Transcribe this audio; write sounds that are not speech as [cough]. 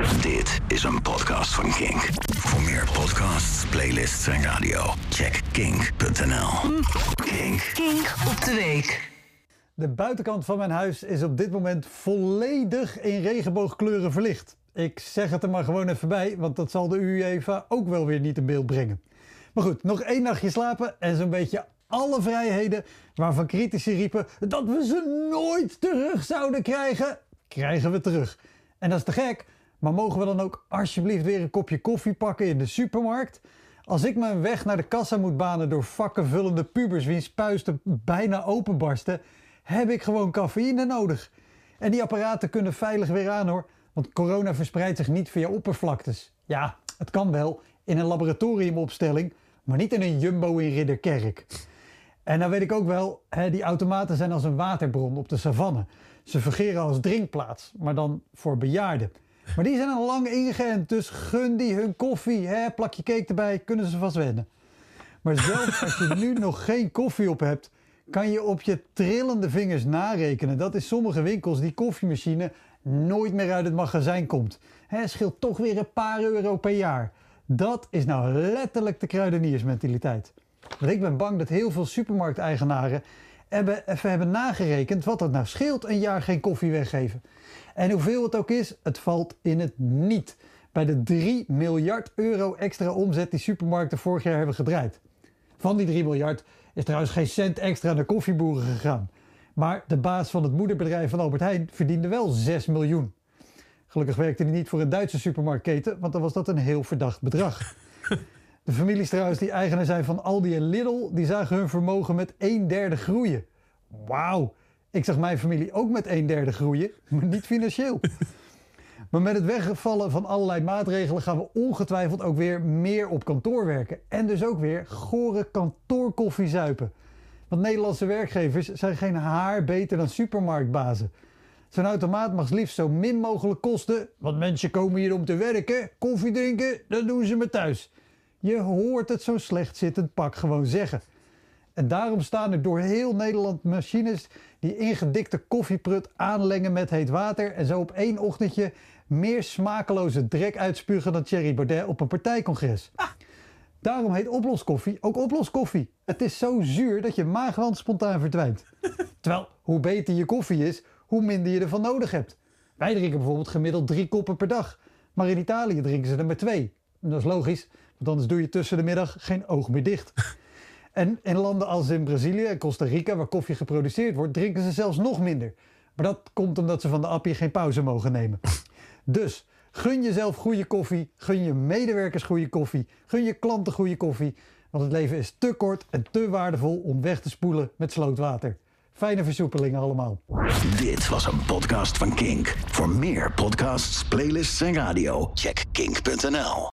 Dit is een podcast van Kink. Voor meer podcasts, playlists en radio, check kink.nl. Kink. Kink op de week. De buitenkant van mijn huis is op dit moment volledig in regenboogkleuren verlicht. Ik zeg het er maar gewoon even bij, want dat zal de UEFA ook wel weer niet in beeld brengen. Maar goed, nog één nachtje slapen en zo'n beetje alle vrijheden waarvan critici riepen dat we ze nooit terug zouden krijgen, krijgen we terug. En dat is te gek, maar mogen we dan ook alsjeblieft weer een kopje koffie pakken in de supermarkt? Als ik mijn weg naar de kassa moet banen door vakkenvullende pubers wiens puisten bijna openbarsten, heb ik gewoon cafeïne nodig. En die apparaten kunnen veilig weer aan hoor, want corona verspreidt zich niet via oppervlaktes. Ja, het kan wel in een laboratoriumopstelling, maar niet in een jumbo in Ridderkerk. En dan weet ik ook wel, hè, die automaten zijn als een waterbron op de savanne. Ze fungeren als drinkplaats, maar dan voor bejaarden. Maar die zijn al lang ingeënt, dus gun die hun koffie. Hè, plak je cake erbij, kunnen ze vast wennen. Maar zelfs als je nu nog geen koffie op hebt, kan je op je trillende vingers narekenen dat in sommige winkels die koffiemachine nooit meer uit het magazijn komt. Hè, scheelt toch weer een paar euro per jaar. Dat is nou letterlijk de kruideniersmentaliteit. Want ik ben bang dat heel veel supermarkteigenaren hebben, even hebben nagerekend wat het nou scheelt een jaar geen koffie weggeven. En hoeveel het ook is, het valt in het niet. Bij de 3 miljard euro extra omzet die supermarkten vorig jaar hebben gedraaid. Van die 3 miljard is trouwens geen cent extra naar koffieboeren gegaan. Maar de baas van het moederbedrijf van Albert Heijn verdiende wel 6 miljoen. Gelukkig werkte hij niet voor een Duitse supermarktketen, want dan was dat een heel verdacht bedrag. [laughs] De families trouwens die eigenaar zijn van Aldi en Lidl, die zagen hun vermogen met een derde groeien. Wauw, ik zag mijn familie ook met een derde groeien, maar niet financieel. [laughs] Maar met het wegvallen van allerlei maatregelen gaan we ongetwijfeld ook weer meer op kantoor werken. En dus ook weer gore kantoorkoffie zuipen. Want Nederlandse werkgevers zijn geen haar beter dan supermarktbazen. Zo'n automaat mag liefst zo min mogelijk kosten, want mensen komen hier om te werken, koffie drinken, dat doen ze maar thuis. Je hoort het zo slecht zittend pak gewoon zeggen. En daarom staan er door heel Nederland machines die ingedikte koffieprut aanlengen met heet water en zo op één ochtendje meer smakeloze drek uitspugen dan Thierry Baudet op een partijcongres. Daarom heet oploskoffie ook oploskoffie. Het is zo zuur dat je maagwand spontaan verdwijnt. [laughs] Terwijl, hoe beter je koffie is, hoe minder je ervan nodig hebt. Wij drinken bijvoorbeeld gemiddeld drie koppen per dag. Maar in Italië drinken ze er maar twee. Dat is logisch, want anders doe je tussen de middag geen oog meer dicht. [laughs] En in landen als in Brazilië en Costa Rica, waar koffie geproduceerd wordt, drinken ze zelfs nog minder. Maar dat komt omdat ze van de appie geen pauze mogen nemen. [laughs] Dus gun jezelf goede koffie, gun je medewerkers goede koffie, gun je klanten goede koffie. Want het leven is te kort en te waardevol om weg te spoelen met slootwater. Fijne versoepelingen allemaal. Dit was een podcast van Kink. Voor meer podcasts, playlists en radio, check kink.nl.